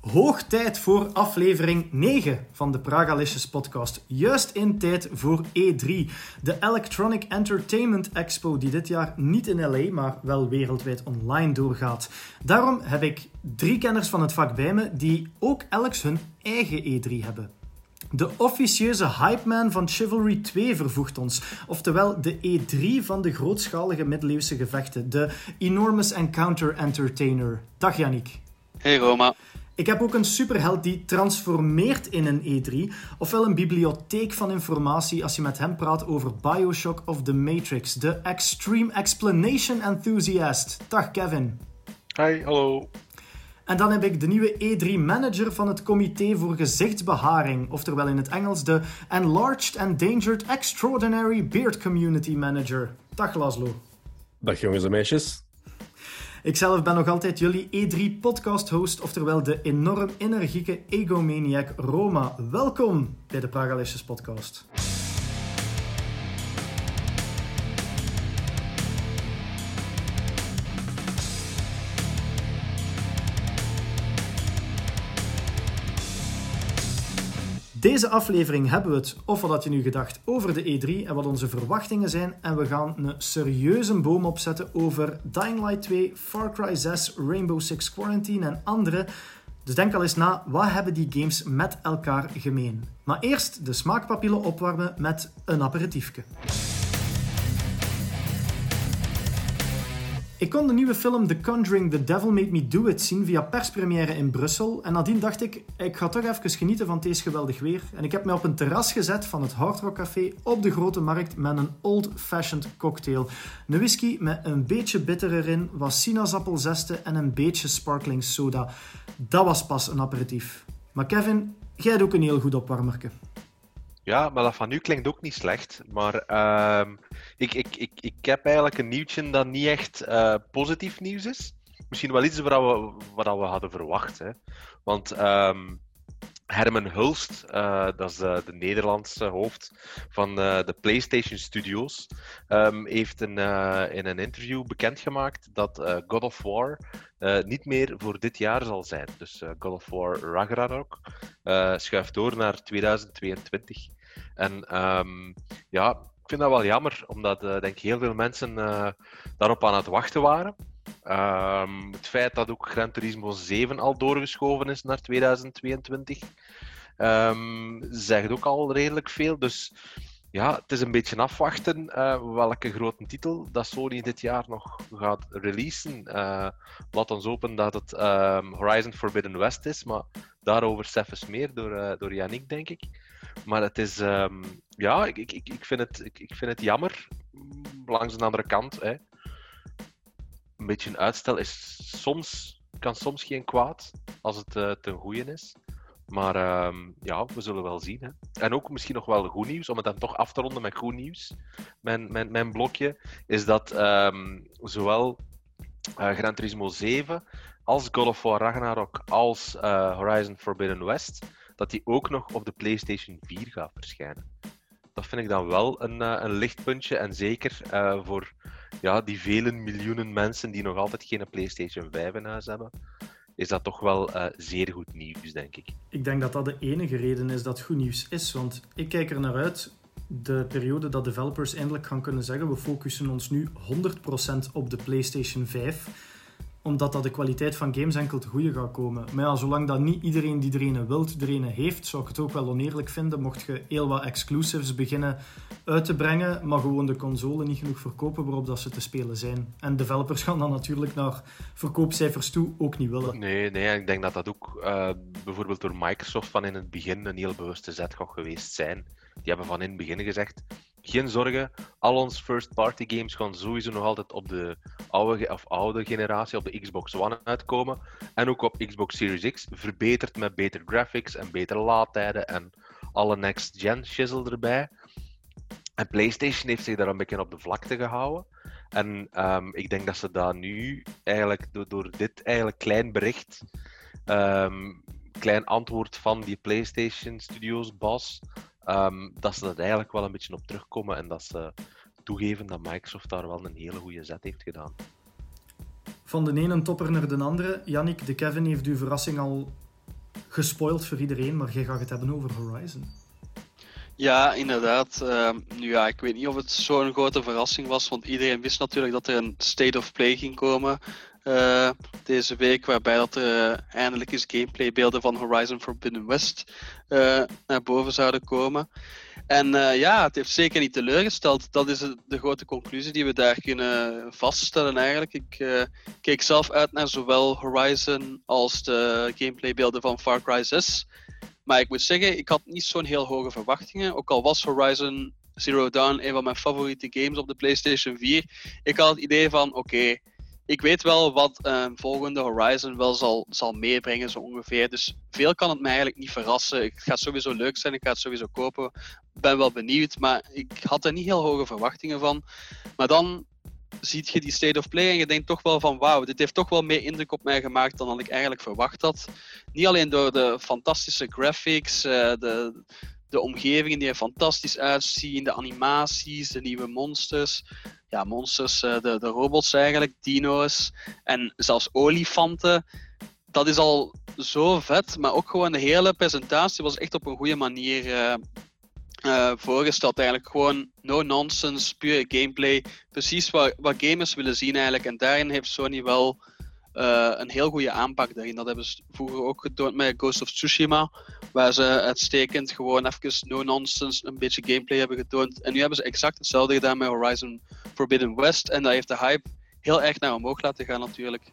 Hoog tijd voor aflevering 9 van de Pragalicious podcast. Juist in tijd voor E3, de Electronic Entertainment Expo die dit jaar niet in LA, maar wel wereldwijd online doorgaat. Daarom heb ik drie kenners van het vak bij me die ook elks hun eigen E3 hebben. De officieuze hypeman van Chivalry 2 vervoegt ons, oftewel de E3 van de grootschalige middeleeuwse gevechten, de Enormous Encounter Entertainer. Dag Yannick. Hey Roma. Ik heb ook een superheld die transformeert in een E3, ofwel een bibliotheek van informatie als je met hem praat over Bioshock of The Matrix, de Extreme Explanation Enthusiast. Dag Kevin. Hi, hallo. En dan heb ik de nieuwe E3-manager van het Comité voor Gezichtsbeharing, oftewel in het Engels de Enlarged Endangered Extraordinary Beard Community Manager. Dag Laszlo. Dag jongens en meisjes. Ikzelf ben nog altijd jullie E3-podcast-host, oftewel de enorm energieke egomaniac Roma. Welkom bij de Pragalicious podcast. Deze aflevering hebben we het, of wat had je nu gedacht, over de E3 en wat onze verwachtingen zijn. En we gaan een serieuze boom opzetten over Dying Light 2, Far Cry 6, Rainbow Six Quarantine en andere. Dus denk al eens na, wat hebben die games met elkaar gemeen? Maar eerst de smaakpapillen opwarmen met een aperitiefje. Ik kon de nieuwe film The Conjuring The Devil Made Me Do It zien via perspremière in Brussel. En nadien dacht ik, ik ga toch even genieten van deze geweldig weer. En ik heb mij op een terras gezet van het Hard Rock Café op de Grote Markt met een old-fashioned cocktail. Een whisky met een beetje bitter erin, wat sinaasappelzesten en een beetje sparkling soda. Dat was pas een aperitief. Maar Kevin, jij hebt ook een heel goed opwarmerke. Ja, maar dat van nu klinkt ook niet slecht. Maar ehm, ik, ik, ik, ik heb eigenlijk een nieuwtje dat niet echt uh, positief nieuws is. Misschien wel iets wat we, wat we hadden verwacht. Hè. Want um, Herman Hulst, uh, dat is de Nederlandse hoofd van de PlayStation Studios, um, heeft een, in een interview bekendgemaakt dat God of War niet meer voor dit jaar zal zijn. Dus God of War Ragnarok schuift door naar 2022. En um, ja, ik vind dat wel jammer, omdat uh, denk ik heel veel mensen uh, daarop aan het wachten waren. Um, het feit dat ook Gran Turismo 7 al doorgeschoven is naar 2022, um, ehm, zegt ook al redelijk veel. Dus ja, het is een beetje afwachten uh, welke grote titel dat Sony dit jaar nog gaat releasen. Uh, laat ons open dat het Horizon Forbidden West is, maar daarover zelfs meer door, uh, door Yannick, denk ik. Maar het is, um, ja, ik, ik, ik, vind het, ik, ik vind het jammer. Langs de andere kant, hè. een beetje een uitstel is soms, kan soms geen kwaad als het uh, ten goede is. Maar um, ja, we zullen wel zien. Hè. En ook misschien nog wel goed nieuws, om het dan toch af te ronden met goed nieuws. Mijn, mijn, mijn blokje is dat um, zowel uh, Gran Turismo 7 als God of War Ragnarok als uh, Horizon Forbidden West dat die ook nog op de PlayStation 4 gaat verschijnen. Dat vind ik dan wel een, uh, een lichtpuntje. En zeker uh, voor ja, die vele miljoenen mensen die nog altijd geen PlayStation 5 in huis hebben, is dat toch wel uh, zeer goed nieuws, denk ik. Ik denk dat dat de enige reden is dat goed nieuws is. Want ik kijk er naar uit de periode dat developers eindelijk gaan kunnen zeggen: we focussen ons nu 100% op de PlayStation 5 omdat dat de kwaliteit van games enkel te goede gaat komen. Maar ja, zolang dat niet iedereen die er wilt, er heeft, zou ik het ook wel oneerlijk vinden mocht je heel wat exclusives beginnen uit te brengen, maar gewoon de console niet genoeg verkopen waarop dat ze te spelen zijn. En developers gaan dan natuurlijk naar verkoopcijfers toe ook niet willen. Nee, nee ik denk dat dat ook uh, bijvoorbeeld door Microsoft van in het begin een heel bewuste zet gaat geweest zijn. Die hebben van in het begin gezegd, geen zorgen, al onze first-party games gaan sowieso nog altijd op de oude, of oude generatie, op de Xbox One uitkomen. En ook op Xbox Series X, verbeterd met betere graphics en betere laadtijden en alle next-gen shizzle erbij. En PlayStation heeft zich daar een beetje op de vlakte gehouden. En um, ik denk dat ze dat nu eigenlijk door, dit eigenlijk klein bericht, um, klein antwoord van die PlayStation Studios boss, um, dat ze dat eigenlijk wel een beetje op terugkomen en dat ze toegeven dat Microsoft daar wel een hele goede zet heeft gedaan. Van de ene topper naar de andere. Yannick, de Kevin heeft uw verrassing al gespoild voor iedereen, maar jij gaat het hebben over Horizon. Ja, inderdaad. Uh, nu ja, ik weet niet of het zo'n grote verrassing was, want iedereen wist natuurlijk dat er een State of Play ging komen uh, deze week, waarbij dat er uh, eindelijk eens gameplaybeelden van Horizon Forbidden West uh, naar boven zouden komen. En ja, het heeft zeker niet teleurgesteld. Dat is de grote conclusie die we daar kunnen vaststellen eigenlijk. Ik keek zelf uit naar zowel Horizon als de gameplaybeelden van Far Cry 6. Maar ik moet zeggen, ik had niet zo'n heel hoge verwachtingen. Ook al was Horizon Zero Dawn een van mijn favoriete games op de PlayStation 4. Ik had het idee van, oké, ik weet wel wat een volgende Horizon wel zal, zal meebrengen, zo ongeveer. Dus veel kan het mij eigenlijk niet verrassen. Het gaat sowieso leuk zijn, ik ga het sowieso kopen. Ben wel benieuwd, maar ik had er niet heel hoge verwachtingen van. Maar dan ziet je die State of Play en je denkt toch wel van wauw, dit heeft toch wel meer indruk op mij gemaakt dan ik eigenlijk verwacht had. Niet alleen door de fantastische graphics, uh, de, de omgevingen die er fantastisch uitzien, de animaties, de nieuwe monsters. Ja, monsters, uh, de, de robots eigenlijk, dino's en zelfs olifanten. Dat is al zo vet, maar ook gewoon de hele presentatie was echt op een goede manier uh, uh, voorgesteld. Eigenlijk gewoon no nonsense, pure gameplay. Precies wat, wat gamers willen zien eigenlijk. En daarin heeft Sony wel uh, een heel goede aanpak daarin. Dat hebben ze vroeger ook getoond met Ghost of Tsushima. Waar ze uitstekend gewoon even no nonsense een beetje gameplay hebben getoond. En nu hebben ze exact hetzelfde gedaan met Horizon Forbidden West. En dat heeft de hype heel erg naar omhoog laten gaan natuurlijk.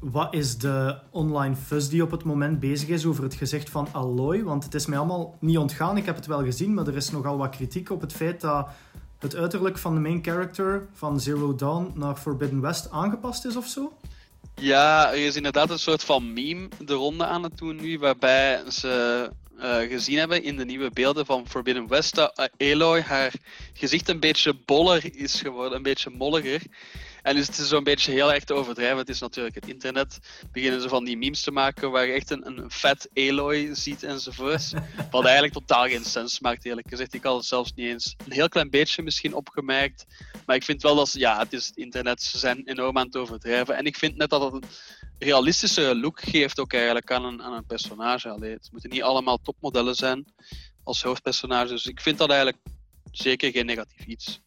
Wat is de online fuzz die op het moment bezig is over het gezicht van Alloy? Want het is mij allemaal niet ontgaan, ik heb het wel gezien, maar er is nogal wat kritiek op het feit dat het uiterlijk van de main character van Zero Dawn naar Forbidden West aangepast is of zo? Ja, er is inderdaad een soort van meme de ronde aan het doen nu, waarbij ze uh, gezien hebben in de nieuwe beelden van Forbidden West dat uh, Aloy haar gezicht een beetje boller is geworden, een beetje molliger. En dus het is zo'n beetje heel erg te overdrijven. Het is natuurlijk het internet. Beginnen ze van die memes te maken waar je echt een, een vet Aloy ziet enzovoorts. Wat eigenlijk totaal geen sens maakt, eerlijk gezegd. Ik had het zelfs niet eens een heel klein beetje misschien opgemerkt. Maar ik vind wel dat ze, ja, het is het internet. Ze zijn enorm aan het overdrijven. En ik vind net dat het een realistische look geeft ook eigenlijk aan een, aan een personage. Allee, het moeten niet allemaal topmodellen zijn als hoofdpersonage. Dus ik vind dat eigenlijk zeker geen negatief iets.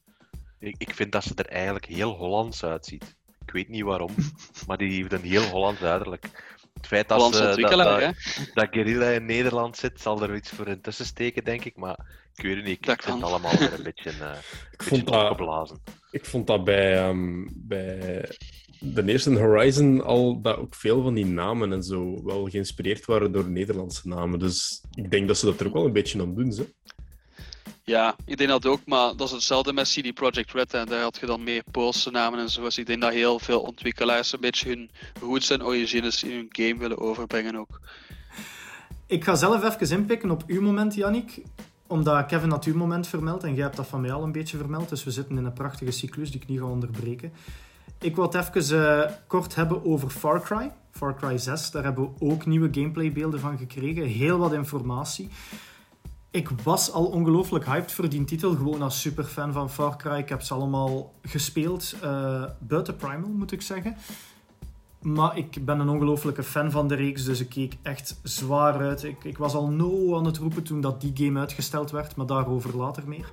Ik, ik vind dat ze er eigenlijk heel Hollands uitziet. Ik weet niet waarom, maar die heeft een heel Hollands uiterlijk. Het feit dat, ze, dat, dat, dat Guerrilla in Nederland zit, zal er iets voor intussen steken, denk ik. Maar ik weet het niet, ik, vind het allemaal weer een beetje, uh, ik beetje vond dat, opgeblazen. Ik vond dat bij, um, bij de eerste Horizon al dat ook veel van die namen en zo wel geïnspireerd waren door Nederlandse namen. Dus ik denk dat ze dat er ook wel een beetje aan doen. Ze. Ja, ik denk dat ook, maar dat is hetzelfde met CD Projekt Red. En daar had je dan meer Poolse namen en zo. Dus ik denk dat heel veel ontwikkelaars een beetje hun roots en origines in hun game willen overbrengen ook. Ik ga zelf even inpikken op uw moment, Yannick. Omdat Kevin had uw moment vermeld en jij hebt dat van mij al een beetje vermeld. Dus we zitten in een prachtige cyclus die ik niet ga onderbreken. Ik wil het even uh, kort hebben over Far Cry. Far Cry 6, daar hebben we ook nieuwe gameplaybeelden van gekregen. Heel wat informatie ik was al ongelooflijk hyped voor die titel. Gewoon als superfan van Far Cry. Ik heb ze allemaal gespeeld. Uh, buiten Primal, moet ik zeggen. Maar ik ben een ongelofelijke fan van de reeks, dus ik keek echt zwaar uit. Ik, ik was al no aan het roepen toen dat die game uitgesteld werd, maar daarover later meer.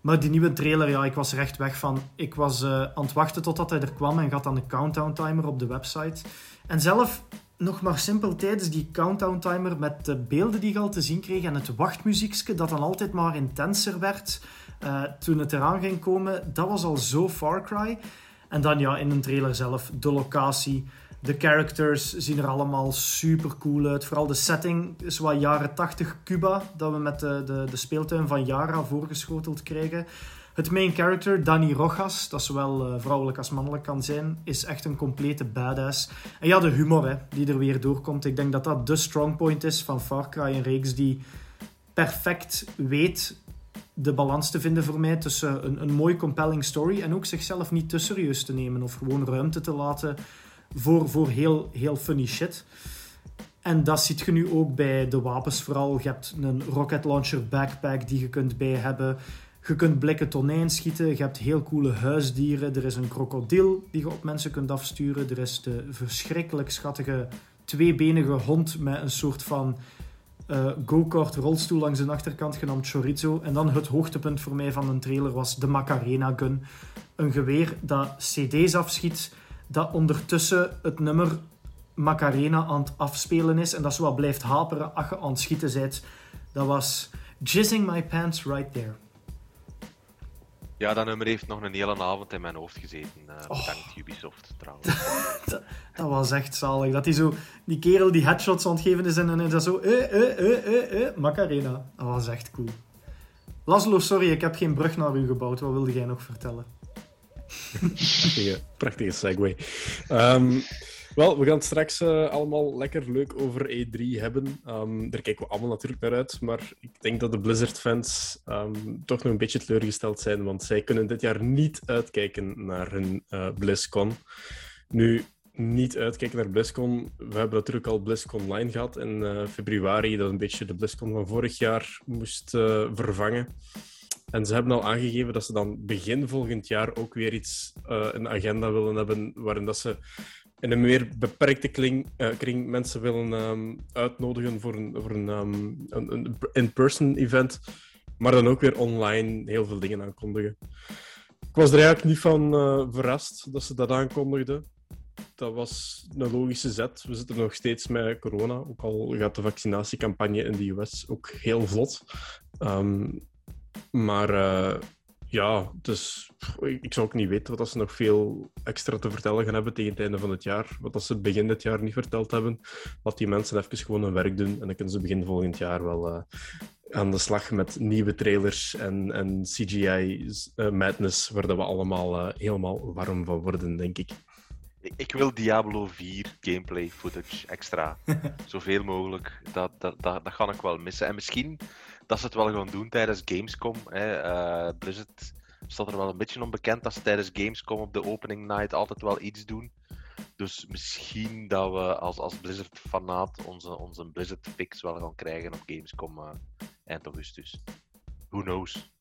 Maar die nieuwe trailer, ja, ik was er echt weg van. Ik was uh, aan het wachten totdat hij er kwam en had dan een countdown timer op de website. En zelf nog maar simpel tijdens die countdown timer met de beelden die je al te zien kreeg en het wachtmuziekje dat dan altijd maar intenser werd uh, toen het eraan ging komen, dat was al zo Far Cry. En dan ja, in een trailer zelf, de locatie, de characters zien er allemaal super cool uit. Vooral de setting is jaren 80 Cuba, dat we met de, de, de speeltuin van Yara voorgeschoteld krijgen. Het main character, Danny Rojas, dat zowel uh, vrouwelijk als mannelijk kan zijn, is echt een complete badass. En ja, de humor hè, die er weer doorkomt. Ik denk dat dat de strong point is van Far Cry, een reeks die perfect weet de balans te vinden voor mij tussen een, een mooi compelling story en ook zichzelf niet te serieus te nemen of gewoon ruimte te laten voor, voor heel, heel funny shit. En dat ziet je nu ook bij de wapens vooral. Je hebt een rocket launcher backpack die je kunt bij hebben. Je kunt blikken tonijn schieten, je hebt heel coole huisdieren. Er is een krokodil die je op mensen kunt afsturen. Er is de verschrikkelijk schattige tweebenige hond met een soort van uh, go-kart rolstoel langs de achterkant genaamd Chorizo. En dan het hoogtepunt voor mij van de trailer was de Macarena Gun. Een geweer dat cd's afschiet, dat ondertussen het nummer Macarena aan het afspelen is en dat zo wat blijft haperen als je aan het schieten bent. Dat was Jizzing My Pants Right There. Ja, dat nummer heeft nog een hele avond in mijn hoofd gezeten. Uh, bedankt Ubisoft trouwens. dat, dat, was echt zalig. Dat die, zo, die kerel die headshots aan het geven is en dan is dat zo... Eh, eh, eh, eh, eh, Macarena. Dat was echt cool. Laszlo, sorry, ik heb geen brug naar u gebouwd. Wat wilde jij nog vertellen? prachtige, prachtige segue. Um, wel, we gaan het straks uh, allemaal lekker leuk over E3 hebben. Um, daar kijken we allemaal natuurlijk naar uit. Maar ik denk dat de Blizzard-fans um, toch nog een beetje teleurgesteld zijn. Want zij kunnen dit jaar niet uitkijken naar hun uh, BlizzCon. Nu, niet uitkijken naar BlizzCon. We hebben natuurlijk al BlizzCon Online gehad in uh, februari. Dat een beetje de BlizzCon van vorig jaar moest vervangen. En ze hebben al aangegeven dat ze dan begin volgend jaar ook weer iets, een agenda willen hebben waarin dat ze in een meer beperkte kring, uh, kring mensen willen um, uitnodigen voor een, voor een, um, een, een in-person event, maar dan ook weer online heel veel dingen aankondigen. Ik was er eigenlijk niet van uh, verrast dat ze dat aankondigden. Dat was een logische zet. We zitten nog steeds met corona, ook al gaat de vaccinatiecampagne in de US ook heel vlot. Um, maar uh, ja, dus ik zou ook niet weten wat ze nog veel extra te vertellen gaan hebben tegen het einde van het jaar. Wat ze begin dit jaar niet verteld hebben. Laat die mensen even gewoon hun werk doen en dan kunnen ze begin volgend jaar wel uh, aan de slag met nieuwe trailers en, en CGI uh, madness, waar we allemaal uh, helemaal warm van worden, denk ik. Ik wil Diablo 4 gameplay footage extra. Zoveel mogelijk. Dat, dat, dat, dat ga ik wel missen. En misschien dat ze het wel gaan doen tijdens Gamescom. Hè. Blizzard staat er wel een beetje onbekend dat ze tijdens Gamescom op de opening night altijd wel iets doen. Dus misschien dat we als, als Blizzard-fanaat onze, onze Blizzard-fix wel gaan krijgen op Gamescom uh, eind augustus. Who knows?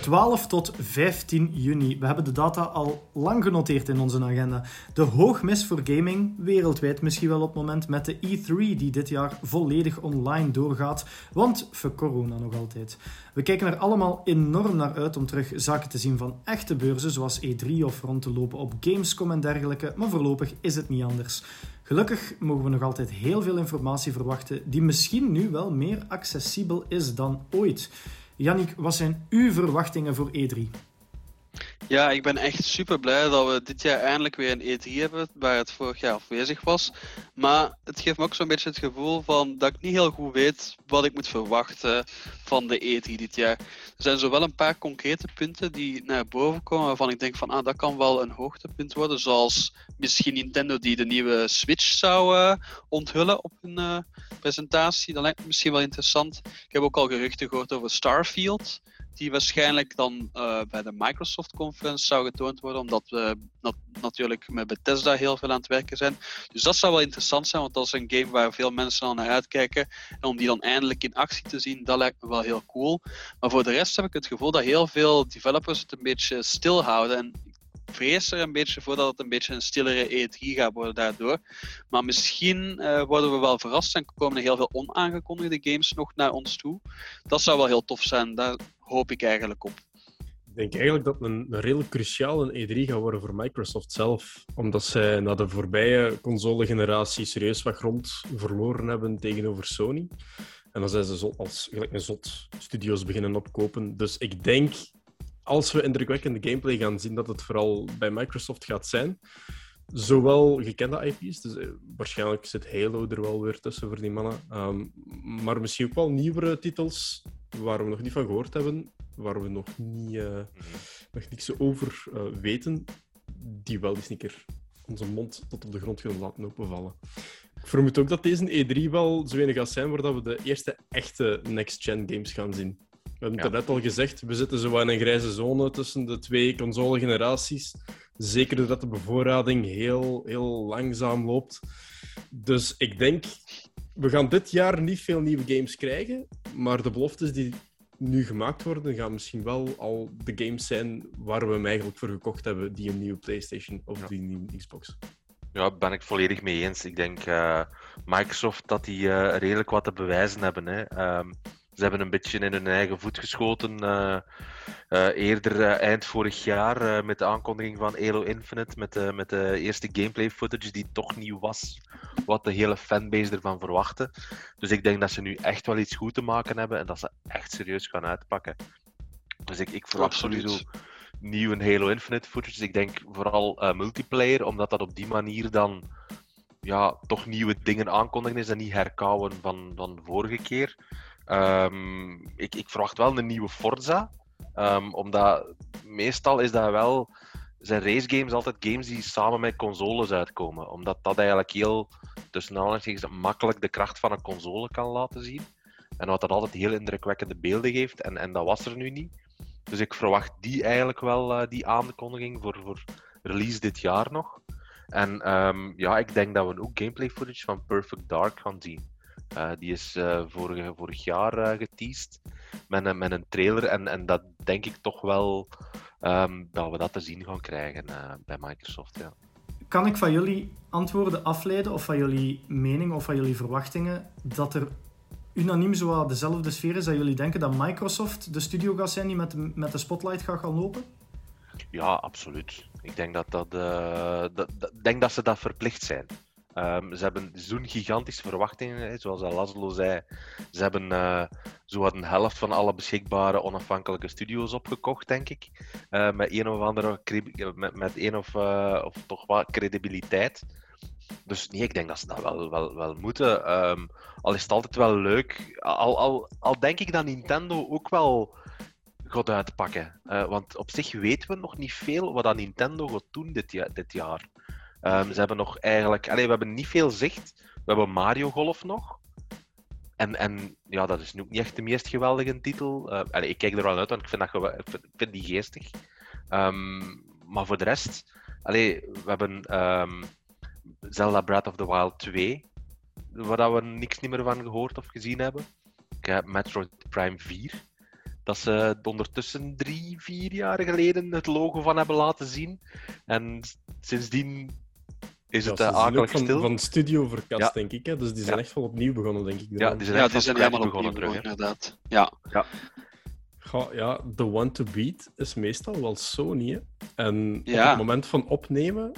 12 tot 15 juni. We hebben de data al lang genoteerd in onze agenda. De hoogmis voor gaming, wereldwijd misschien wel op het moment, met de E3 die dit jaar volledig online doorgaat. Want voor corona nog altijd. We kijken er allemaal enorm naar uit om terug zaken te zien van echte beurzen, zoals E3 of rond te lopen op Gamescom en dergelijke. Maar voorlopig is het niet anders. Gelukkig mogen we nog altijd heel veel informatie verwachten, die misschien nu wel meer accessibel is dan ooit. Jannik, wat zijn uw verwachtingen voor E3? Ja, ik ben echt super blij dat we dit jaar eindelijk weer een E3 hebben, waar het vorig jaar afwezig was. Maar het geeft me ook zo'n beetje het gevoel van dat ik niet heel goed weet wat ik moet verwachten van de E3 dit jaar. Er zijn zowel een paar concrete punten die naar boven komen waarvan ik denk van ah, dat kan wel een hoogtepunt worden. Zoals misschien Nintendo die de nieuwe Switch zou uh, onthullen op hun uh, presentatie. Dat lijkt me misschien wel interessant. Ik heb ook al geruchten gehoord over Starfield die waarschijnlijk dan uh, bij de Microsoft Conference zou getoond worden, omdat we nat natuurlijk met Bethesda heel veel aan het werken zijn. Dus dat zou wel interessant zijn, want dat is een game waar veel mensen al naar uitkijken. En om die dan eindelijk in actie te zien, dat lijkt me wel heel cool. Maar voor de rest heb ik het gevoel dat heel veel developers het een beetje stilhouden. En vrees er een beetje voor dat het een beetje een stillere E3 gaat worden daardoor. Maar misschien uh, worden we wel verrast en komen er heel veel onaangekondigde games nog naar ons toe. Dat zou wel heel tof zijn. Daar hoop ik eigenlijk op. Ik denk eigenlijk dat een, een redelijk cruciaal een E3 gaat worden voor Microsoft zelf. Omdat zij na de voorbije console-generatie serieus wat grond verloren hebben tegenover Sony. En dan zijn ze als gelijk een zot studio's beginnen opkopen. Dus ik denk, als we indrukwekkende gameplay gaan zien, dat het vooral bij Microsoft gaat zijn. Zowel gekende IP's, dus eh, waarschijnlijk zit Halo er wel weer tussen voor die mannen. Um, maar misschien ook wel nieuwere titels waar we nog niet van gehoord hebben, waar we nog, niet, uh, nog niks over uh, weten, die wel eens een keer onze mond tot op de grond gaan laten openvallen. Ik vermoed ook dat deze E3 wel zo weinig gaat zijn waar we de eerste echte next-gen games gaan zien. We hebben het net al gezegd, we zitten zo in een grijze zone tussen de twee console-generaties. Zeker doordat de bevoorrading heel, heel langzaam loopt. Dus ik denk we gaan dit jaar niet veel nieuwe games krijgen, maar de beloftes die nu gemaakt worden, gaan misschien wel al de games zijn waar we hem eigenlijk voor gekocht hebben, die een nieuwe PlayStation of die nieuwe Xbox. Ja, ben ik volledig mee eens. Ik denk uh, Microsoft dat die uh, redelijk wat te bewijzen hebben. Hè. Um, ze hebben een beetje in hun eigen voet geschoten. Uh, eerder eind vorig jaar met de aankondiging van Halo Infinite, met de, met de eerste gameplay footage die toch nieuw was, wat de hele fanbase ervan verwachtte. Dus ik denk dat ze nu echt wel iets goed te maken hebben en dat ze echt serieus gaan uitpakken. Dus ik, ik verwacht sowieso nieuwe Halo Infinite footage. Ik denk vooral multiplayer, omdat dat op die manier dan ja, toch nieuwe dingen aankondigen is en niet herkauwen van, van de vorige keer. Um, ik, ik verwacht wel een nieuwe Forza, um, omdat meestal is dat wel zijn racegames altijd games die samen met consoles uitkomen. Omdat dat eigenlijk heel, tussen makkelijk de kracht van een console kan laten zien. En wat dat altijd heel indrukwekkende beelden geeft. En, en dat was er nu niet. Dus ik verwacht die eigenlijk wel, uh, die aankondiging voor, voor release dit jaar nog. En um, ja, ik denk dat we ook gameplay footage van Perfect Dark gaan zien. Uh, die is uh, vorig, vorig jaar uh, geteased met een, met een trailer. En, en dat denk ik toch wel um, dat we dat te zien gaan krijgen bij Microsoft. Ja. Kan ik van jullie antwoorden afleiden, of van jullie mening of van jullie verwachtingen, dat er unaniem zo dezelfde sfeer is dat jullie denken dat Microsoft de studio gaat zijn die met de, met de spotlight gaat gaan lopen? Ja, absoluut. Ik denk dat, dat, dat, dat, denk dat ze dat verplicht zijn. Um, ze hebben zo'n gigantische verwachtingen, zoals Laszlo zei. Ze hebben uh, zo een helft van alle beschikbare onafhankelijke studio's opgekocht, denk ik. Uh, met een of andere met, met een of, of toch wat credibiliteit. Dus nee, ik denk dat ze dat wel, wel, wel moeten. Um, al is het altijd wel leuk. Al, al, al denk ik dat Nintendo ook wel gaat uitpakken. Want op zich weten we nog niet veel wat Nintendo gaat doen dit. Dit jaar. Um, ze hebben nog eigenlijk... We hebben niet veel zicht. We hebben Mario Golf nog. En, en ja, dat is nu ook niet echt de meest geweldige titel. Allee, ik kijk er wel uit, want ik vind, dat, ik vind, die geestig. Um, maar voor de rest... We hebben... Um, Zelda Breath of the Wild 2, waar we niks meer van gehoord of gezien hebben. Ik heb Metroid Prime 4, dat ze ondertussen drie, vier jaar geleden het logo van hebben laten zien. En sindsdien is het uh, akelig van, stil. Van studio verkast, ja. denk ik. Hè? Dus die zijn ja. echt wel opnieuw begonnen, denk ik. Ja, die zijn, ja, die zijn helemaal begonnen, terug, inderdaad. Ja. ja. Goh, ja, the one to beat is meestal wel Sony. Hè? En op het moment van opnemen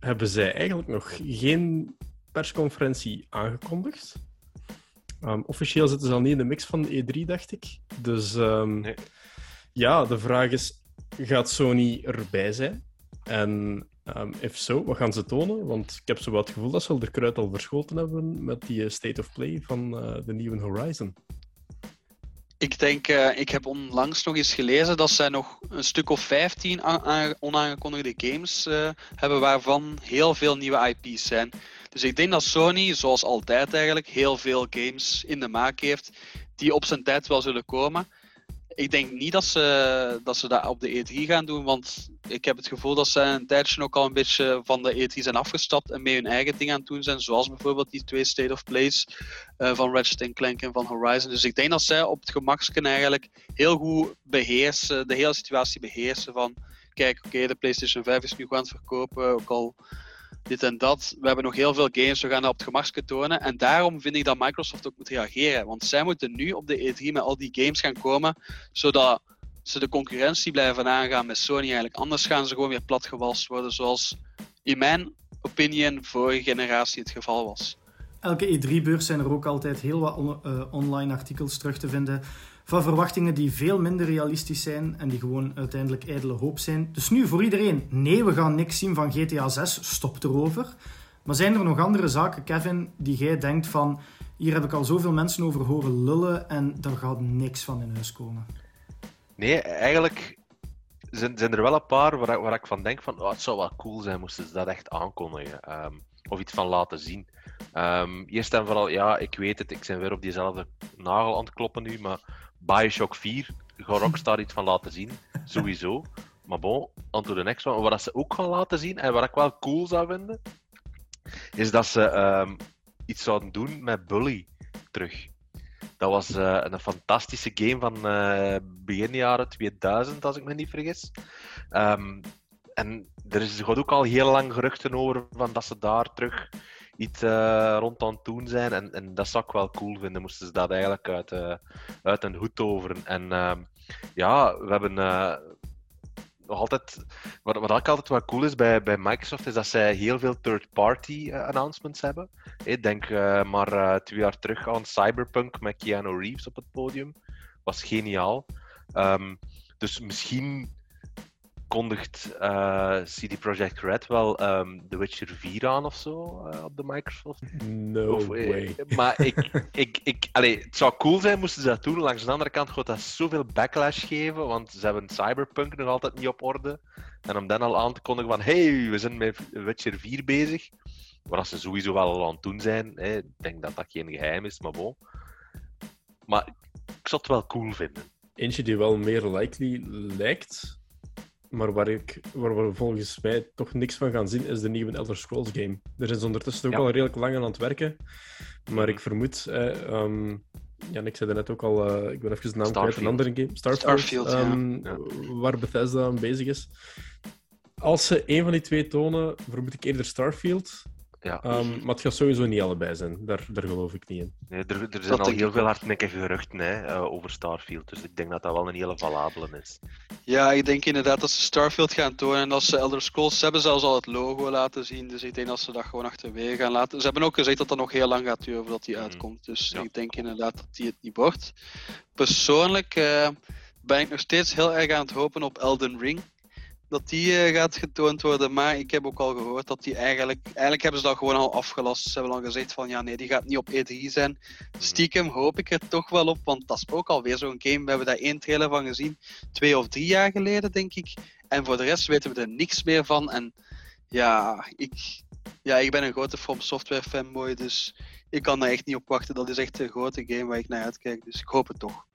hebben zij eigenlijk nog geen persconferentie aangekondigd. Um, officieel zitten ze al niet in de mix van de E3, dacht ik. Dus um, nee. ja, de vraag is: gaat Sony erbij zijn? En um, if zo, wat gaan ze tonen? Want ik heb zo wat het gevoel dat ze al de kruid al verschoten hebben met die State of Play van uh, de nieuwe Horizon. Ik denk, uh, ik heb onlangs nog eens gelezen dat zij nog een stuk of 15 onaangekondigde games hebben, waarvan heel veel nieuwe IP's zijn. Dus ik denk dat Sony, zoals altijd eigenlijk, heel veel games in de maak heeft die op zijn tijd wel zullen komen. Ik denk niet dat ze, dat ze dat op de E3 gaan doen, want ik heb het gevoel dat ze een tijdje ook al een beetje van de E3 zijn afgestapt en mee hun eigen ding aan het doen zijn, zoals bijvoorbeeld die twee State of Plays uh, van Ratchet Clank en van Horizon. Dus ik denk dat zij op het gemaksken eigenlijk heel goed beheersen, de hele situatie beheersen van kijk, oké, de PlayStation 5 is nu goed aan het verkopen, ook al dit en dat. We hebben nog heel veel games, we gaan dat op het gemakske tonen. En daarom vind ik dat Microsoft ook moet reageren. Want zij moeten nu op de E3 met al die games gaan komen, zodat ze de concurrentie blijven aangaan met Sony eigenlijk. Anders gaan ze gewoon weer platgewalst worden, zoals in mijn opinion vorige generatie het geval was. Elke E3-beurs zijn er ook altijd heel wat uh, online artikels terug te vinden van verwachtingen die veel minder realistisch zijn en die gewoon uiteindelijk ijdele hoop zijn. Dus nu voor iedereen, nee, we gaan niks zien van GTA 6, stop erover. Maar zijn er nog andere zaken, Kevin, die jij denkt van hier heb ik al zoveel mensen over horen lullen en daar gaat niks van in huis komen? Nee, eigenlijk zijn, zijn er wel een paar waar, waar ik van denk van oh, het zou wel cool zijn moesten ze dat echt aankondigen. Um, of iets van laten zien. Um, eerst en vooral, ja, ik weet het, ik ben weer op diezelfde nagel aan het kloppen nu, maar Bioshock 4 gaat Rockstar iets van laten zien, sowieso. Maar bon, on to the next one. Wat ze ook gaan laten zien, en wat ik wel cool zou vinden, is dat ze um, iets zouden doen met Bully terug. Dat was eh, een fantastische game van uh, begin jaren 2000, als ik me niet vergis. Um, en er is gaat ook al heel lang geruchten over van dat ze daar terug iets uh, rond aan het zijn. En, en dat zou ik wel cool vinden, moesten ze dat eigenlijk uit, uit een hoed toveren. En ehm, ja, we hebben nog altijd. Wat, wat ook altijd wel cool is bij, bij Microsoft, is dat zij heel veel third-party uh, announcements hebben. Ik denk uh, maar uh, twee jaar terug aan Cyberpunk met Keanu Reeves op het podium. Was geniaal. Um, dus misschien kondigt uh, CD Projekt Red wel um, The Witcher 4 aan of zo uh, op de Microsoft. No of, eh, way. Maar ik, ik, ik, allee, het zou cool zijn moesten ze dat doen. Langs de andere kant gaat dat zoveel backlash geven, want ze hebben Cyberpunk nog altijd niet op orde. En om dan al aan te kondigen van hey, we zijn met Witcher 4 bezig. Wat ze sowieso wel al aan het doen zijn. Hè. Ik denk dat dat geen geheim is, maar bon. Maar ik zou het wel cool vinden. Eentje die wel meer likely lijkt, maar waar, ik, waar we volgens mij toch niks van gaan zien, is de nieuwe Elder Scrolls game. Er zijn ondertussen ook al redelijk lang aan het werken. Maar ik vermoed... Eh, um, ja, ik zei net ook al, uh, ik ben even de naam kwijt, een andere game. Starfield, Starfield um, ja. waar Bethesda aan bezig is. Als ze een van die twee tonen, vermoed ik eerder Starfield. Ja. Um, maar het gaat sowieso niet allebei zijn. Daar, daar geloof ik niet in. Nee, er, er zijn dat al heel veel hardnekkige geruchten hè, uh, over Starfield. Dus ik denk dat dat wel een hele valabele is. Ja, ik denk inderdaad dat ze Starfield gaan tonen. En als ze Elder Scrolls ze hebben zelfs al het logo laten zien. Dus ik denk dat ze dat gewoon achterwege gaan laten. Ze hebben ook gezegd dat dat nog heel lang gaat duren voordat die uitkomt. Dus ja. ik denk inderdaad dat die het niet wordt. Persoonlijk uh, ben ik nog steeds heel erg aan het hopen op Elden Ring dat die uh, gaat getoond worden. Maar ik heb ook al gehoord dat die eigenlijk... Eigenlijk hebben ze dat gewoon al afgelast. Ze hebben al gezegd van, ja nee, die gaat niet op E3 zijn. Stiekem hoop ik er toch wel op, want dat is ook alweer zo'n game. We hebben daar één trailer van gezien, twee of drie jaar geleden, denk ik. En voor de rest weten we er niks meer van. En ja, ik, ja, ik ben een grote From Software fanboy, dus ik kan daar echt niet op wachten. Dat is echt een grote game waar ik naar uitkijk, dus ik hoop het toch.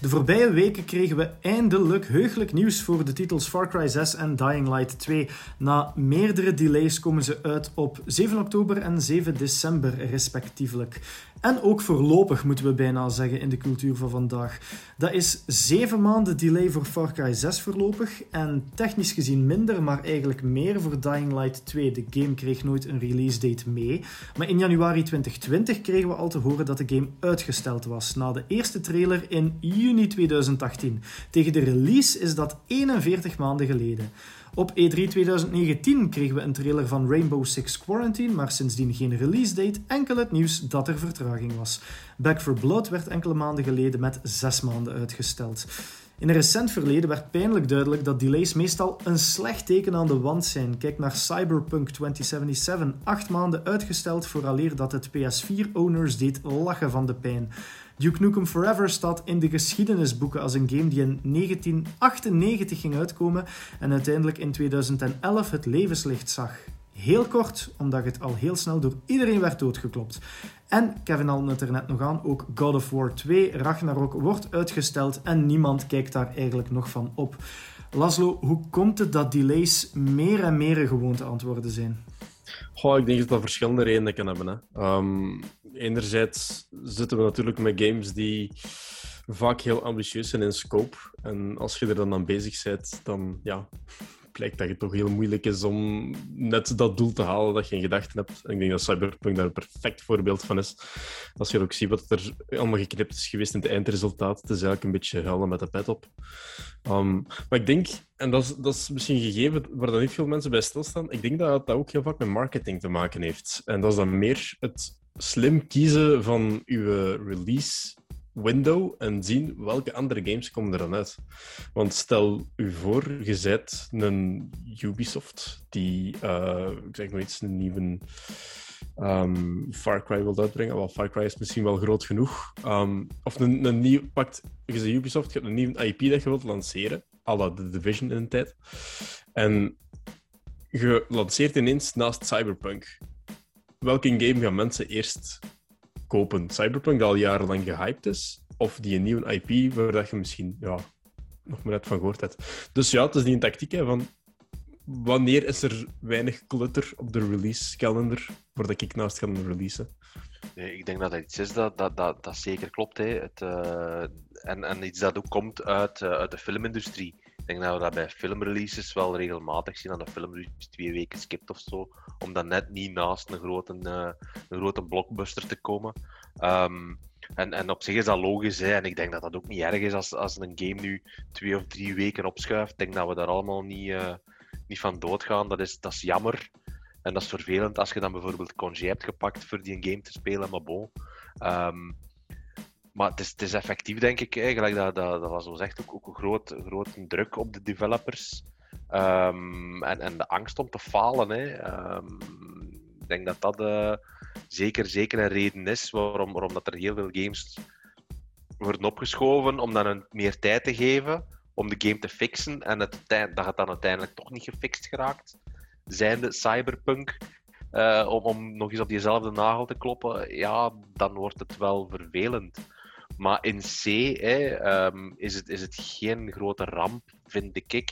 De voorbije weken kregen we eindelijk heugelijk nieuws voor de titels Far Cry 6 en Dying Light 2. Na meerdere delays komen ze uit op 7 oktober en 7 december respectievelijk. En ook voorlopig moeten we bijna zeggen in de cultuur van vandaag. Dat is 7 maanden delay voor Far Cry 6 voorlopig en technisch gezien minder, maar eigenlijk meer voor Dying Light 2. De game kreeg nooit een release date mee, maar in januari 2020 kregen we al te horen dat de game uitgesteld was na de eerste trailer in juni 2018. Tegen de release is dat 41 maanden geleden. Op E3 2019 kregen we een trailer van Rainbow Six Quarantine, maar sindsdien geen release date, enkel het nieuws dat er vertraging was. Back 4 Blood werd enkele maanden geleden met 6 maanden uitgesteld. In een recent verleden werd pijnlijk duidelijk dat delays meestal een slecht teken aan de wand zijn. Kijk naar Cyberpunk 2077, 8 maanden uitgesteld vooraleer dat het PS4-owners deed lachen van de pijn. Duke Nukem Forever staat in de geschiedenisboeken als een game die in 1998 ging uitkomen en uiteindelijk in 2011 het levenslicht zag. Heel kort, omdat het al heel snel door iedereen werd doodgeklopt. En Kevin haalde het er net nog aan, ook God of War 2 Ragnarok wordt uitgesteld en niemand kijkt daar eigenlijk nog van op. Laszlo, hoe komt het dat delays meer en meer een gewoonte worden zijn? Goh, ik denk dat dat verschillende redenen kan hebben. Hè. Um, enerzijds zitten we natuurlijk met games die vaak heel ambitieus zijn in scope. En als je er dan aan bezig bent, dan ja, blijkt dat het toch heel moeilijk is om net dat doel te halen dat je in gedachten hebt. En ik denk dat Cyberpunk daar een perfect voorbeeld van is. Als je ook ziet wat er allemaal geknipt is geweest in het eindresultaat, het is eigenlijk een beetje huilen met de pet op. Um, maar ik denk, en dat is, dat is misschien een gegeven waar dan niet veel mensen bij stilstaan, ik denk dat dat ook heel vaak met marketing te maken heeft. En dat is dan meer het slim kiezen van uw release window en zien welke andere games komen er dan uit. Want stel u voor, je zet een Ubisoft die, uh, ik zeg maar iets, een nieuwe um, Far Cry wil uitbrengen. Wel, Far Cry is misschien wel groot genoeg. Um, of een, een nieuw, pakt, je Ubisoft, je hebt een nieuwe IP dat je wilt lanceren, à la The Division in een tijd. En je lanceert ineens naast Cyberpunk. Welke game gaan mensen eerst kopen. Cyberpunk, dat al jarenlang gehyped is, of die een nieuwe IP waar je misschien ja, nog maar net van gehoord hebt. Dus ja, het is die tactiek hè, van wanneer is er weinig clutter op de release calendar voordat ik naast kan releasen? Ik denk dat dat iets is dat, dat, dat, dat zeker klopt. Hè. Het, uh, en, en iets dat ook komt uit, uh, uit de filmindustrie. Ik denk dat we dat bij filmreleases wel regelmatig zien, dat de filmrelease twee weken skipt of zo, om dan net niet naast een grote, uh, een grote blockbuster te komen. Um, en, en op zich is dat logisch, hè. en ik denk dat dat ook niet erg is als, als een game nu twee of drie weken opschuift. Ik denk dat we daar allemaal niet, niet van doodgaan. Dat is, dat is jammer. En dat is vervelend als je dan bijvoorbeeld congé hebt gepakt voor die game te spelen, maar bon. Um, maar het is, effectief, denk ik, eigenlijk, dat, dat, dat was zo zegt, ook, ook een groot, grote druk op de developers. Um, en, en de angst om te falen. Hè. Um, ik denk dat dat uh, zeker, zeker een reden is waarom, waarom dat er heel veel games worden opgeschoven, om dan een, meer tijd te geven om de game te fixen en het, dat het dan uiteindelijk toch niet gefixt geraakt zijnde cyberpunk, uh, om, om nog eens op diezelfde nagel te kloppen, ja, dan wordt het wel vervelend. Maar in C hè, um, is, het, is het geen grote ramp, vind ik,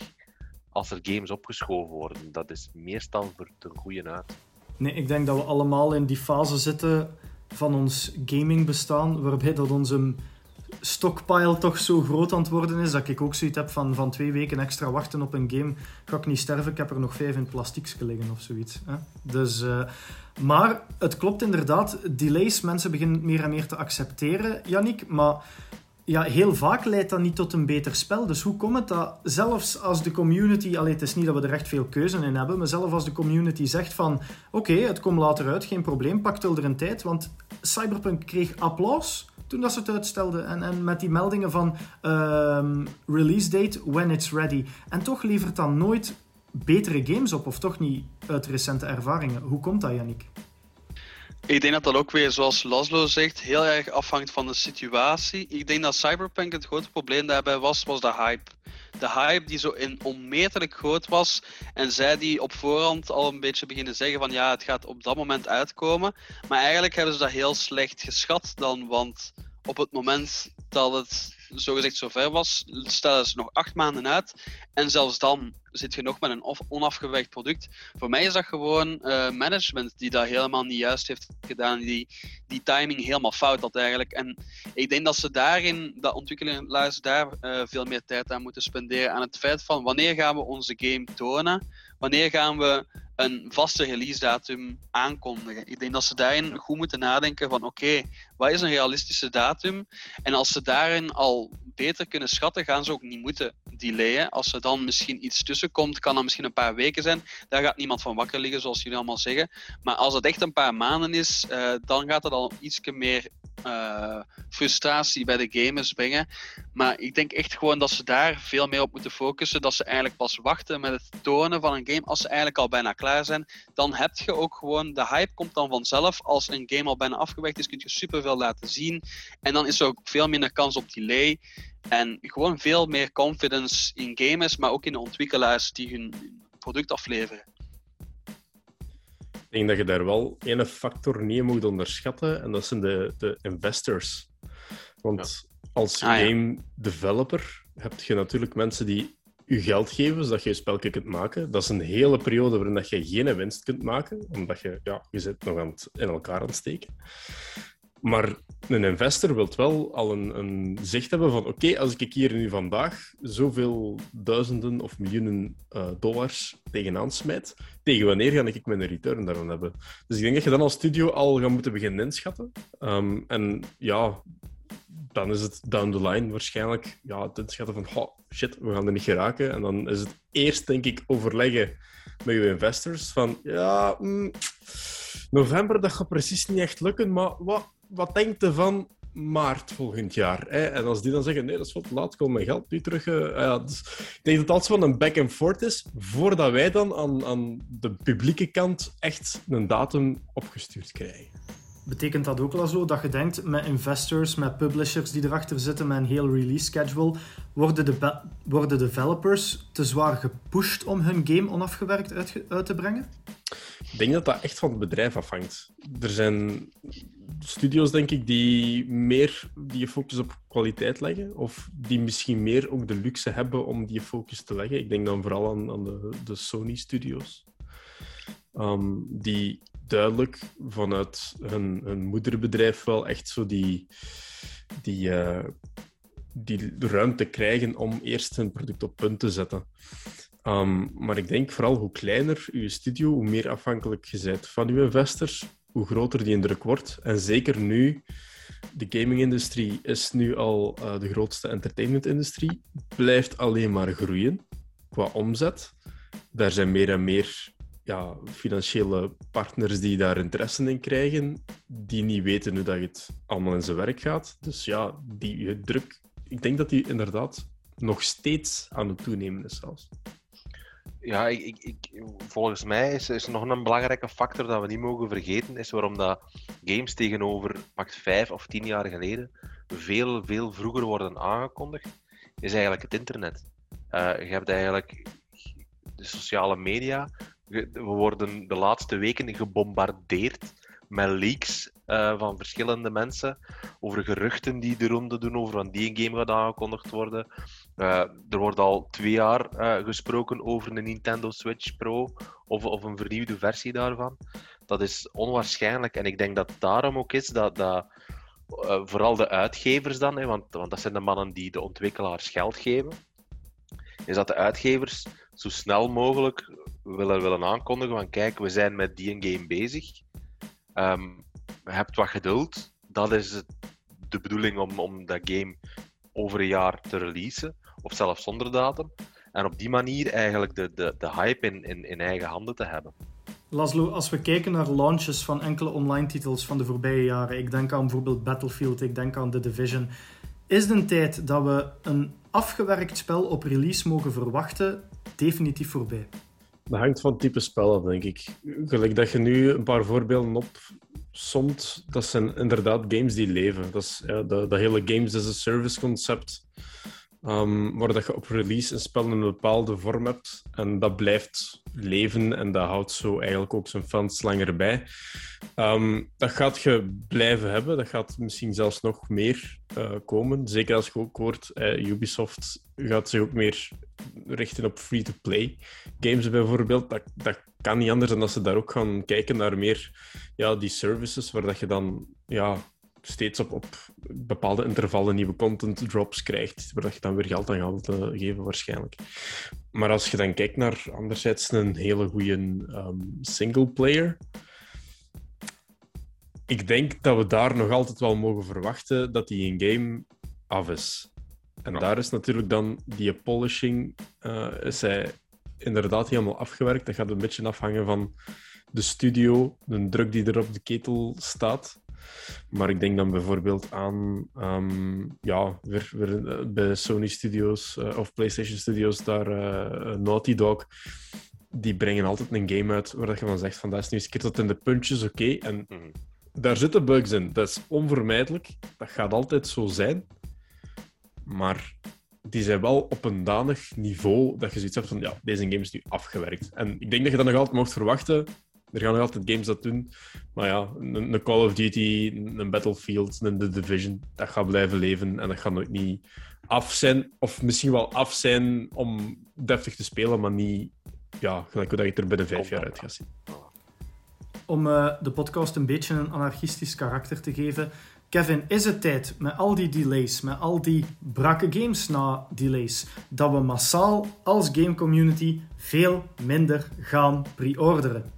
als er games opgeschoven worden. Dat is meestal voor ten goede uit. Nee, ik denk dat we allemaal in die fase zitten van ons gaming bestaan, waarbij dat onze stockpile toch zo groot aan het worden is dat ik ook zoiets heb van, van twee weken extra wachten op een game. Ga ik niet sterven, ik heb er nog vijf in plastiek liggen of zoiets. Hè? Dus, uh, maar het klopt inderdaad, delays, mensen beginnen meer en meer te accepteren, Yannick. Maar ja, heel vaak leidt dat niet tot een beter spel. Dus hoe komt het dat zelfs als de community, alleen het is niet dat we er echt veel keuze in hebben, maar zelfs als de community zegt van oké, het komt later uit, geen probleem, pak er een tijd, want Cyberpunk kreeg applaus toen dat ze het uitstelden. En, en met die meldingen van um, release date when it's ready. En toch levert dat nooit betere games op, of toch niet uit recente ervaringen. Hoe komt dat, Yannick? Ik denk dat dat ook weer, zoals Laszlo zegt, heel erg afhangt van de situatie. Ik denk dat Cyberpunk het grote probleem daarbij was, was de hype. De hype die zo in onmetelijk groot was. En zij die op voorhand al een beetje beginnen zeggen van ja, het gaat op dat moment uitkomen. Maar eigenlijk hebben ze dat heel slecht geschat dan, want op het moment dat het zogezegd zover was, stellen ze nog acht maanden uit. En zelfs dan zit je nog met een onafgewerkt product. Voor mij is dat gewoon uh, management die dat helemaal niet juist heeft gedaan. Die, die timing helemaal fout had eigenlijk. En ik denk dat ze daarin, dat ontwikkelaars daar uh, veel meer tijd aan moeten spenderen. Aan het feit van wanneer gaan we onze game tonen? Wanneer gaan we een vaste release datum aankondigen. Ik denk dat ze daarin goed moeten nadenken van oké, wat is een realistische datum? En als ze daarin al beter kunnen schatten, gaan ze ook niet moeten delayen. Als er dan misschien iets tussen komt, kan dat misschien een paar weken zijn. Daar gaat niemand van wakker liggen, zoals jullie allemaal zeggen. Maar als het echt een paar maanden is, uh, dan gaat het al iets meer uh, frustratie bij de gamers brengen. Maar ik denk echt gewoon dat ze daar veel meer op moeten focussen. Dat ze eigenlijk pas wachten met het tonen van een game als ze eigenlijk al bijna klaar zijn. Dan heb je ook gewoon, de hype komt dan vanzelf. Als een game al bijna afgewerkt is, kun je superveel laten zien. En dan is er ook veel minder kans op delay. En gewoon veel meer confidence in gamers, maar ook in de ontwikkelaars die hun product afleveren. Ik denk dat je daar wel één factor niet moet onderschatten, en dat zijn de, de investors. Want als ah, game developer heb je natuurlijk mensen die je geld geven, zodat je je spelje kunt maken. Dat is een hele periode waarin dat je geen winst kunt maken, omdat je, ja, je zit nog aan het, in elkaar aan het steken. Maar een investor wil wel al een, een zicht hebben van oké, als ik hier nu vandaag zoveel duizenden of miljoenen uh, dollars tegenaan smijt, tegen wanneer ga ik mijn return daarvan hebben? Dus ik denk dat je dan als studio al gaat moeten beginnen inschatten. Um, en ja, dan is het down the line waarschijnlijk ja, het inschatten van oh, shit, we gaan er niet geraken. En dan is het eerst, denk ik, overleggen met je investors van ja, mm, november, dat gaat precies niet echt lukken, maar wat, wat denkt je van maart volgend jaar? Hè? En als die dan zeggen, nee, dat is wat laat, kom mijn geld nu terug. Uh, ja, dus ik denk dat het altijd van een back and forth is, voordat wij dan aan, aan de publieke kant echt een datum opgestuurd krijgen. Betekent dat ook wel zo dat je denkt met investors, met publishers die erachter zitten, met een heel release schedule, worden, de worden developers te zwaar gepusht om hun game onafgewerkt uit te brengen? Ik denk dat dat echt van het bedrijf afhangt. Er zijn studios, denk ik, die meer die focus op kwaliteit leggen. Of die misschien meer ook de luxe hebben om die focus te leggen. Ik denk dan vooral aan, aan de, de Sony-studios. Ehm, die duidelijk vanuit hun, moederbedrijf wel echt zo die, die, uh, die ruimte krijgen om eerst hun product op punt te zetten. Um, maar ik denk vooral hoe kleiner uw studio, hoe meer afhankelijk je bent van uw investors, hoe groter die indruk wordt. En zeker nu, de gaming-industrie is nu al uh, de grootste entertainment-industrie, blijft alleen maar groeien qua omzet. Daar zijn meer en meer ja, financiële partners die daar interesse in krijgen, die niet weten hoe dat het allemaal in zijn werk gaat. Dus ja, die druk, ik denk dat die inderdaad nog steeds aan het toenemen is zelfs. Ja, ik, ik, volgens mij is, is nog een belangrijke factor dat we niet mogen vergeten, is waarom dat games tegenover pakt vijf of tien jaar geleden veel, veel vroeger worden aangekondigd, is eigenlijk het internet. Uh, je hebt eigenlijk de sociale media. We worden de laatste weken gebombardeerd met leaks uh, van verschillende mensen over geruchten die de ronde doen over wanneer die game gaat aangekondigd worden. Uh, er wordt al twee jaar uh, gesproken over een Nintendo Switch Pro of, of een vernieuwde versie daarvan. Dat is onwaarschijnlijk en ik denk dat daarom ook is dat, dat vooral de uitgevers dan, hè, want, want dat zijn de mannen die de ontwikkelaars geld geven, is dat de uitgevers zo snel mogelijk willen, willen aankondigen van kijk, we zijn met die game bezig. Um, hebt wat geduld. Dat is de bedoeling om, om dat game over een jaar te releasen, of zelfs zonder datum. En op die manier eigenlijk de, de, de hype in, in, in eigen handen te hebben. Laszlo, als we kijken naar launches van enkele online titels van de voorbije jaren, ik denk aan bijvoorbeeld Battlefield, ik denk aan The Division, is de tijd dat we een afgewerkt spel op release mogen verwachten definitief voorbij? Dat hangt van het type spel af, denk ik. Gelijk dat je nu een paar voorbeelden op soms, dat zijn inderdaad games die leven. Dat is ja, dat, dat hele games as a service concept. Um, dat je op release een spel in een bepaalde vorm hebt. En dat blijft leven en dat houdt zo eigenlijk ook zijn fans langer bij. Um, dat gaat je blijven hebben. Dat gaat misschien zelfs nog meer uh, komen. Zeker als je ook hoort, uh, Ubisoft gaat zich ook meer richten op free-to-play games bijvoorbeeld. Dat, dat kan niet anders dan dat ze daar ook gaan kijken naar meer ja, die services, waar dat je dan ja, steeds op, op bepaalde intervallen nieuwe content drops krijgt, waar je dan weer geld aan gaat uh, geven waarschijnlijk. Maar als je dan kijkt naar anderzijds een hele goede um, ehm, single player, ik denk dat we daar nog altijd wel mogen verwachten dat die in game af is. En daar is natuurlijk dan die polishing, uh, is hij inderdaad helemaal afgewerkt. Dat gaat een beetje afhangen van de studio, de druk die er op de ketel staat. Maar ik denk dan bijvoorbeeld aan um, ja, weer, weer, eh, bij Sony Studios uh, of PlayStation Studios, daar uh, Naughty Dog. Die brengen altijd een game uit waar je dan zegt van dat is nu eens keer tot in de puntjes oké. En mhm. daar zitten bugs in. Dat is onvermijdelijk. Dat gaat altijd zo zijn. Maar die zijn wel op een danig niveau dat je zoiets hebt van ja, deze game is nu afgewerkt. En ik denk dat je dat nog altijd mocht verwachten er gaan nog altijd games dat doen. Maar ja, een, Call of Duty, een Battlefield, een The Division, dat gaat blijven leven en dat gaat nooit niet af zijn. Of misschien wel af zijn om deftig te spelen, maar niet ja, gelijk dat je er binnen vijf jaar uit gaat zien. Om uh, de podcast een beetje een anarchistisch karakter te geven. Kevin, is het tijd met al die delays, met al die brakke games na delays, dat we massaal als game community veel minder gaan pre-orderen?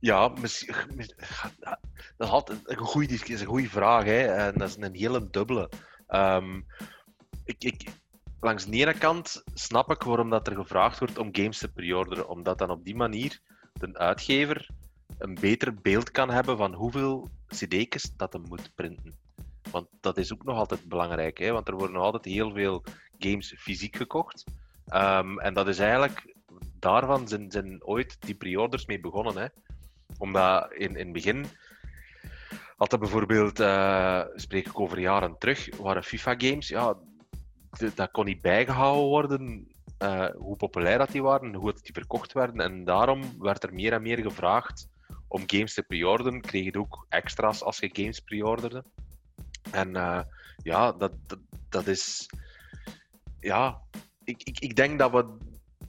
Ja, dat is altijd een goede, is een goede vraag. Hè? En dat is een hele dubbele. Um, ik, ik, langs de ene kant snap ik waarom dat er gevraagd wordt om games te pre-orderen. Omdat dan op die manier de uitgever een beter beeld kan hebben van hoeveel cd's dat hij moet printen. Want dat is ook nog altijd belangrijk, hè? want er worden nog altijd heel veel games fysiek gekocht. Um, en dat is eigenlijk daarvan zijn, zijn ooit die pre-orders mee begonnen. Hè? Omdat in, in het begin had er bijvoorbeeld, uh, spreek ik over jaren terug, waren FIFA-games, ja, dat kon niet bijgehouden worden uh, hoe populair dat die waren, hoe dat die verkocht werden. En daarom werd er meer en meer gevraagd om games te pre-orderen, kreeg je ook extra's als je games pre-orderde. En uh, ja, dat, dat, dat is. Ja, ik, ik, ik denk dat we.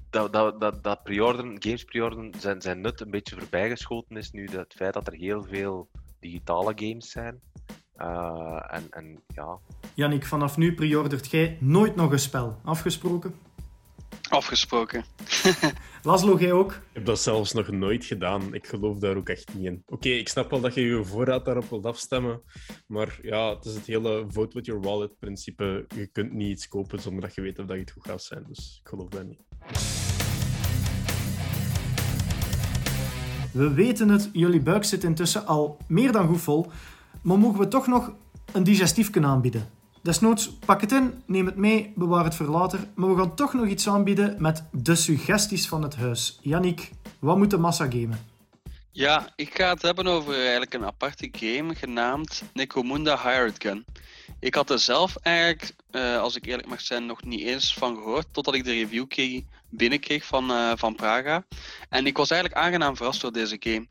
Dat, dat, dat, dat pre-orderen, games pre-orderen, zijn, zijn nut een beetje voorbijgeschoten is nu. Het feit dat er heel veel digitale games zijn. Uh, en, en ja. Jannik, vanaf nu pre-ordert jij nooit nog een spel. Afgesproken? Afgesproken. Laszlo, jij ook? Ik heb dat zelfs nog nooit gedaan. Ik geloof daar ook echt niet in. Oké, ik snap wel dat je je voorraad daarop wilt afstemmen. Maar ja, het is het hele vote with your wallet principe. Je kunt niet iets kopen zonder dat je weet of dat je het goed gaat zijn. Dus ik geloof dat niet. We weten het, jullie buik zit intussen al meer dan goed vol. Maar mogen we toch nog een digestief kunnen aanbieden? Desnoods, pak het in, neem het mee, bewaar het voor later. Maar we gaan toch nog iets aanbieden met de suggesties van het huis. Yannick, wat moet de massa gamen? Ja, ik ga het hebben over eigenlijk een aparte game genaamd Necromunda Hired Gun. Ik had er zelf eigenlijk, uh, als ik eerlijk mag zijn, nog niet eens van gehoord, totdat ik de review kreeg, binnenkreeg van, uh, van Praga. En ik was eigenlijk aangenaam verrast door deze game.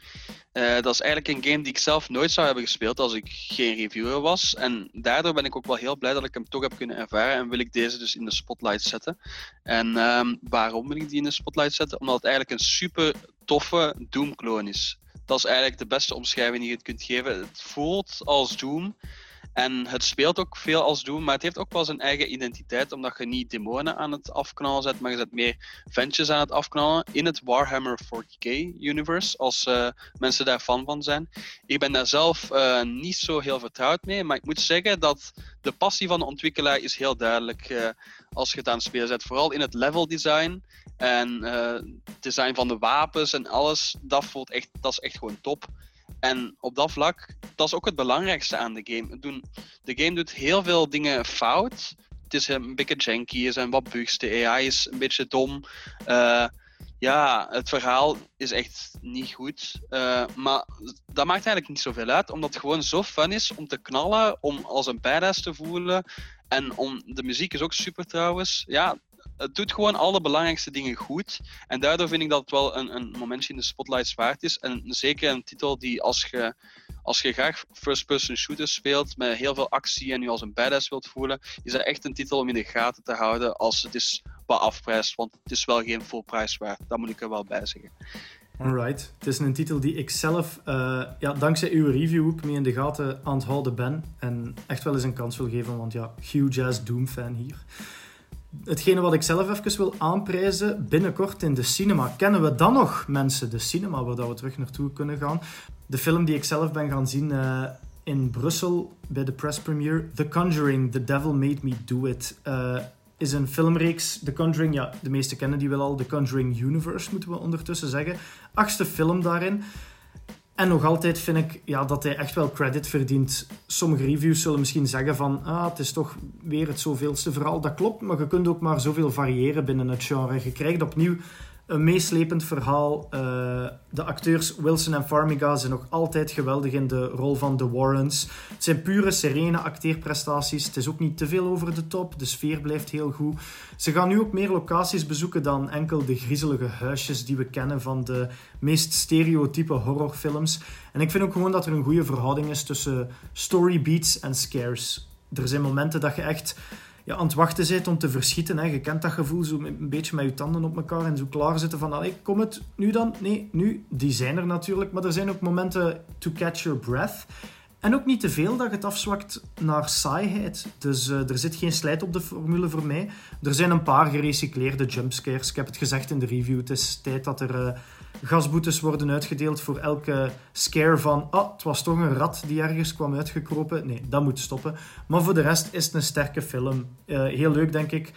Uh, dat is eigenlijk een game die ik zelf nooit zou hebben gespeeld als ik geen reviewer was. En daardoor ben ik ook wel heel blij dat ik hem toch heb kunnen ervaren en wil ik deze dus in de spotlight zetten. En um, waarom wil ik die in de spotlight zetten? Omdat het eigenlijk een super toffe Doom-kloon is. Dat is eigenlijk de beste omschrijving die je het kunt geven. Het voelt als Doom. En het speelt ook veel als Doom, maar het heeft ook wel zijn eigen identiteit, omdat je niet demonen aan het afknallen zet, maar je zet meer ventjes aan het afknallen in het Warhammer 40k-universe, als uh, mensen daar fan van zijn. Ik ben daar zelf uh, niet zo heel vertrouwd mee, maar ik moet zeggen dat de passie van de ontwikkelaar is heel duidelijk uh, als je het aan het spelen zet. Vooral in het level design en het design van de wapens en alles, dat, voelt echt, dat is echt gewoon top. En op dat vlak, dat is ook het belangrijkste aan de game. De game doet heel veel dingen fout. Het is een beetje janky, er zijn wat bugs, de AI is een beetje dom. Uh, ja, het verhaal is echt niet goed. Uh, maar dat maakt eigenlijk niet zoveel uit, omdat het gewoon zo fun is om te knallen, om als een badass te voelen. En om, de muziek is ook super trouwens. Ja, het doet gewoon alle belangrijkste dingen goed. En daardoor vind ik dat het wel een, een momentje in de spotlights waard is. En zeker een titel die als je, als je graag first-person shooters speelt met heel veel actie en je als een badass wilt voelen, is dat echt een titel om in de gaten te houden als het is wat afprijst. Want het is wel geen full prijs waard. Dat moet ik er wel bij zeggen. Alright. Het is een titel die ik zelf, uh, ja, dankzij uw review ook mee in de gaten aan het houden ben. En echt wel eens een kans wil geven, want ja, huge ass Doom-fan hier. Hetgene wat ik zelf even wil aanprijzen, binnenkort in de cinema. Kennen we dan nog, mensen, de cinema waar we terug naartoe kunnen gaan? De film die ik zelf ben gaan zien uh, in Brussel bij de press premiere, The Conjuring, The Devil Made Me Do It, uh, is een filmreeks. The Conjuring, ja, de meesten kennen die wel al. The Conjuring Universe, moeten we ondertussen zeggen. Achtste film daarin. En nog altijd vind ik ja, dat hij echt wel credit verdient. Sommige reviews zullen misschien zeggen van ah, het is toch weer het zoveelste verhaal. Dat klopt, maar je kunt ook maar zoveel variëren binnen het genre. Je krijgt opnieuw een meeslepend verhaal. Uh, de acteurs Wilson en Farmiga zijn nog altijd geweldig in de rol van de Warrens. Het zijn pure, serene acteerprestaties. Het is ook niet te veel over de top. De sfeer blijft heel goed. Ze gaan nu ook meer locaties bezoeken dan enkel de griezelige huisjes die we kennen van de meest stereotype horrorfilms. En ik vind ook gewoon dat er een goede verhouding is tussen storybeats en scares. Er zijn momenten dat je echt ja, aan het wachten bent om te verschieten. Hè. Je kent dat gevoel, zo een beetje met je tanden op elkaar en zo klaar zitten van, allee, kom het, nu dan? Nee, nu. Die zijn er natuurlijk, maar er zijn ook momenten to catch your breath. En ook niet te veel dat het afzwakt naar saaiheid. Dus uh, er zit geen slijt op de formule voor mij. Er zijn een paar gerecycleerde jumpscares. Ik heb het gezegd in de review. Het is tijd dat er uh, gasboetes worden uitgedeeld voor elke scare van... Oh, het was toch een rat die ergens kwam uitgekropen. Nee, dat moet stoppen. Maar voor de rest is het een sterke film. Uh, heel leuk, denk ik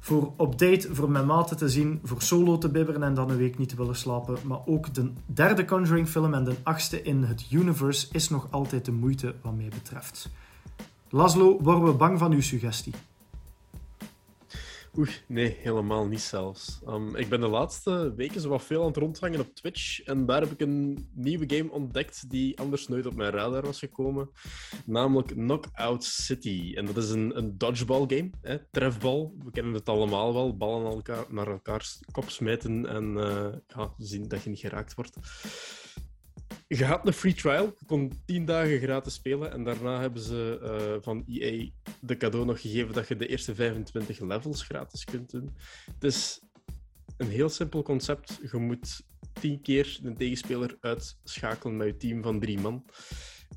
voor op date, voor mijn maten te zien, voor solo te bibberen en dan een week niet te willen slapen. Maar ook de derde Conjuring film en de achtste in het universe is nog altijd de moeite wat mij betreft. Laszlo, worden we bang van uw suggestie? Oei, nee, helemaal niet zelfs. Um, ik ben de laatste weken zo wat veel aan het rondhangen op Twitch. En daar heb ik een nieuwe game ontdekt die anders nooit op mijn radar was gekomen. Namelijk Knockout City. En dat is een, een dodgeball game. Hè? Trefbal. We kennen het allemaal wel. Ballen elkaar, naar elkaar kop smijten en uh, ja, zien dat je niet geraakt wordt. Je had een free trial, je kon 10 dagen gratis spelen en daarna hebben ze uh, van EA de cadeau nog gegeven dat je de eerste 25 levels gratis kunt doen. Het is een heel simpel concept. Je moet 10 keer een tegenspeler uitschakelen met je team van drie man.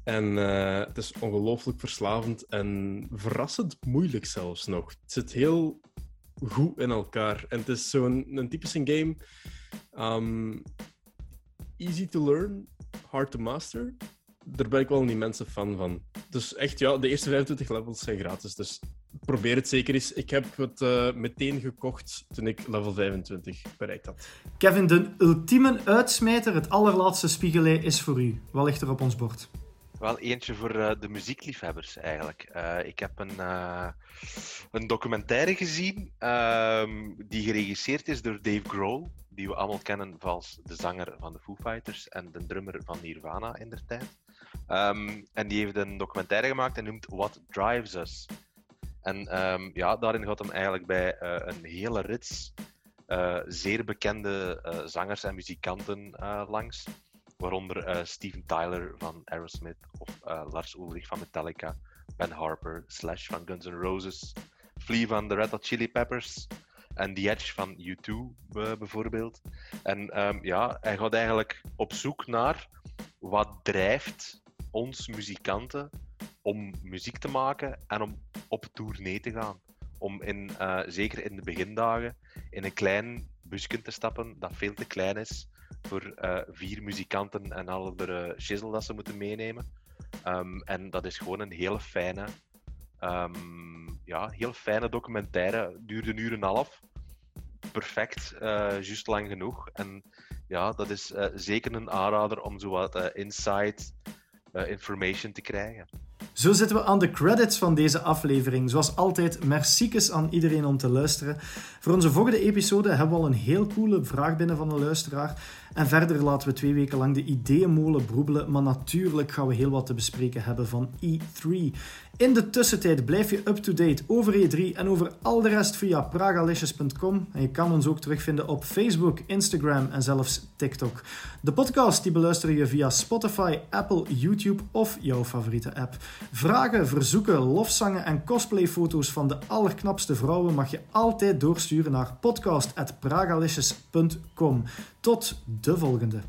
En uh, het is ongelooflijk verslavend en verrassend moeilijk zelfs nog. Het zit heel goed in elkaar. En het is zo'n typische game. Um, easy to learn, hard to master. Daar ben ik wel niet mensen fan van. Dus echt, ja, de eerste 25 levels zijn gratis. Dus probeer het zeker eens. Ik heb het uh, meteen gekocht toen ik level 25 bereikt had. Kevin, de ultieme uitsmijter, het allerlaatste spiegelei, is voor u. Wat ligt er op ons bord? Wel eentje voor uh, de muziekliefhebbers eigenlijk. Uh, ik heb een, uh, een documentaire gezien ehm, die geregisseerd is door Dave Grohl, die we allemaal kennen als de zanger van de Foo Fighters en de drummer van Nirvana in der tijd. Um, en die heeft een documentaire gemaakt en noemt What Drives Us. En um, ja, daarin gaat hem eigenlijk bij een hele rits zeer bekende zangers en muzikanten langs waaronder Steven Tyler van Aerosmith of Lars Ulrich van Metallica, Ben Harper, Slash van Guns N' Roses, Flea van The Red Hot Chili Peppers en The Edge van U2 uh, bijvoorbeeld. En um, ja, hij gaat eigenlijk op zoek naar wat drijft ons muzikanten om muziek te maken en om op tournee te gaan. Om in, uh, zeker in de begindagen in een klein busje te stappen dat veel te klein is voor uh, vier muzikanten en alle de shizzle dat ze moeten meenemen. Um, en dat is gewoon een hele fijne, um, ja, heel fijne documentaire. Duurde een uur en een half. Perfect, uh, juist lang genoeg. En ja, dat is uh, zeker een aanrader om zo wat inside information te krijgen. Zo zitten we aan de credits van deze aflevering. Zoals altijd, merciekes aan iedereen om te luisteren. Voor onze volgende episode hebben we al een heel coole vraag binnen van een luisteraar. En verder laten we twee weken lang de ideeënmolen broebelen. Maar natuurlijk gaan we heel wat te bespreken hebben van E3. In de tussentijd blijf je up-to-date over E3 en over al de rest via pragalicious.com. En je kan ons ook terugvinden op Facebook, Instagram en zelfs TikTok. De podcast die beluister je via Spotify, Apple, YouTube of jouw favoriete app. Vragen, verzoeken, lofzangen en cosplayfoto's van de allerknapste vrouwen mag je altijd doorsturen naar podcast.pragalicious.com. Tot de volgende.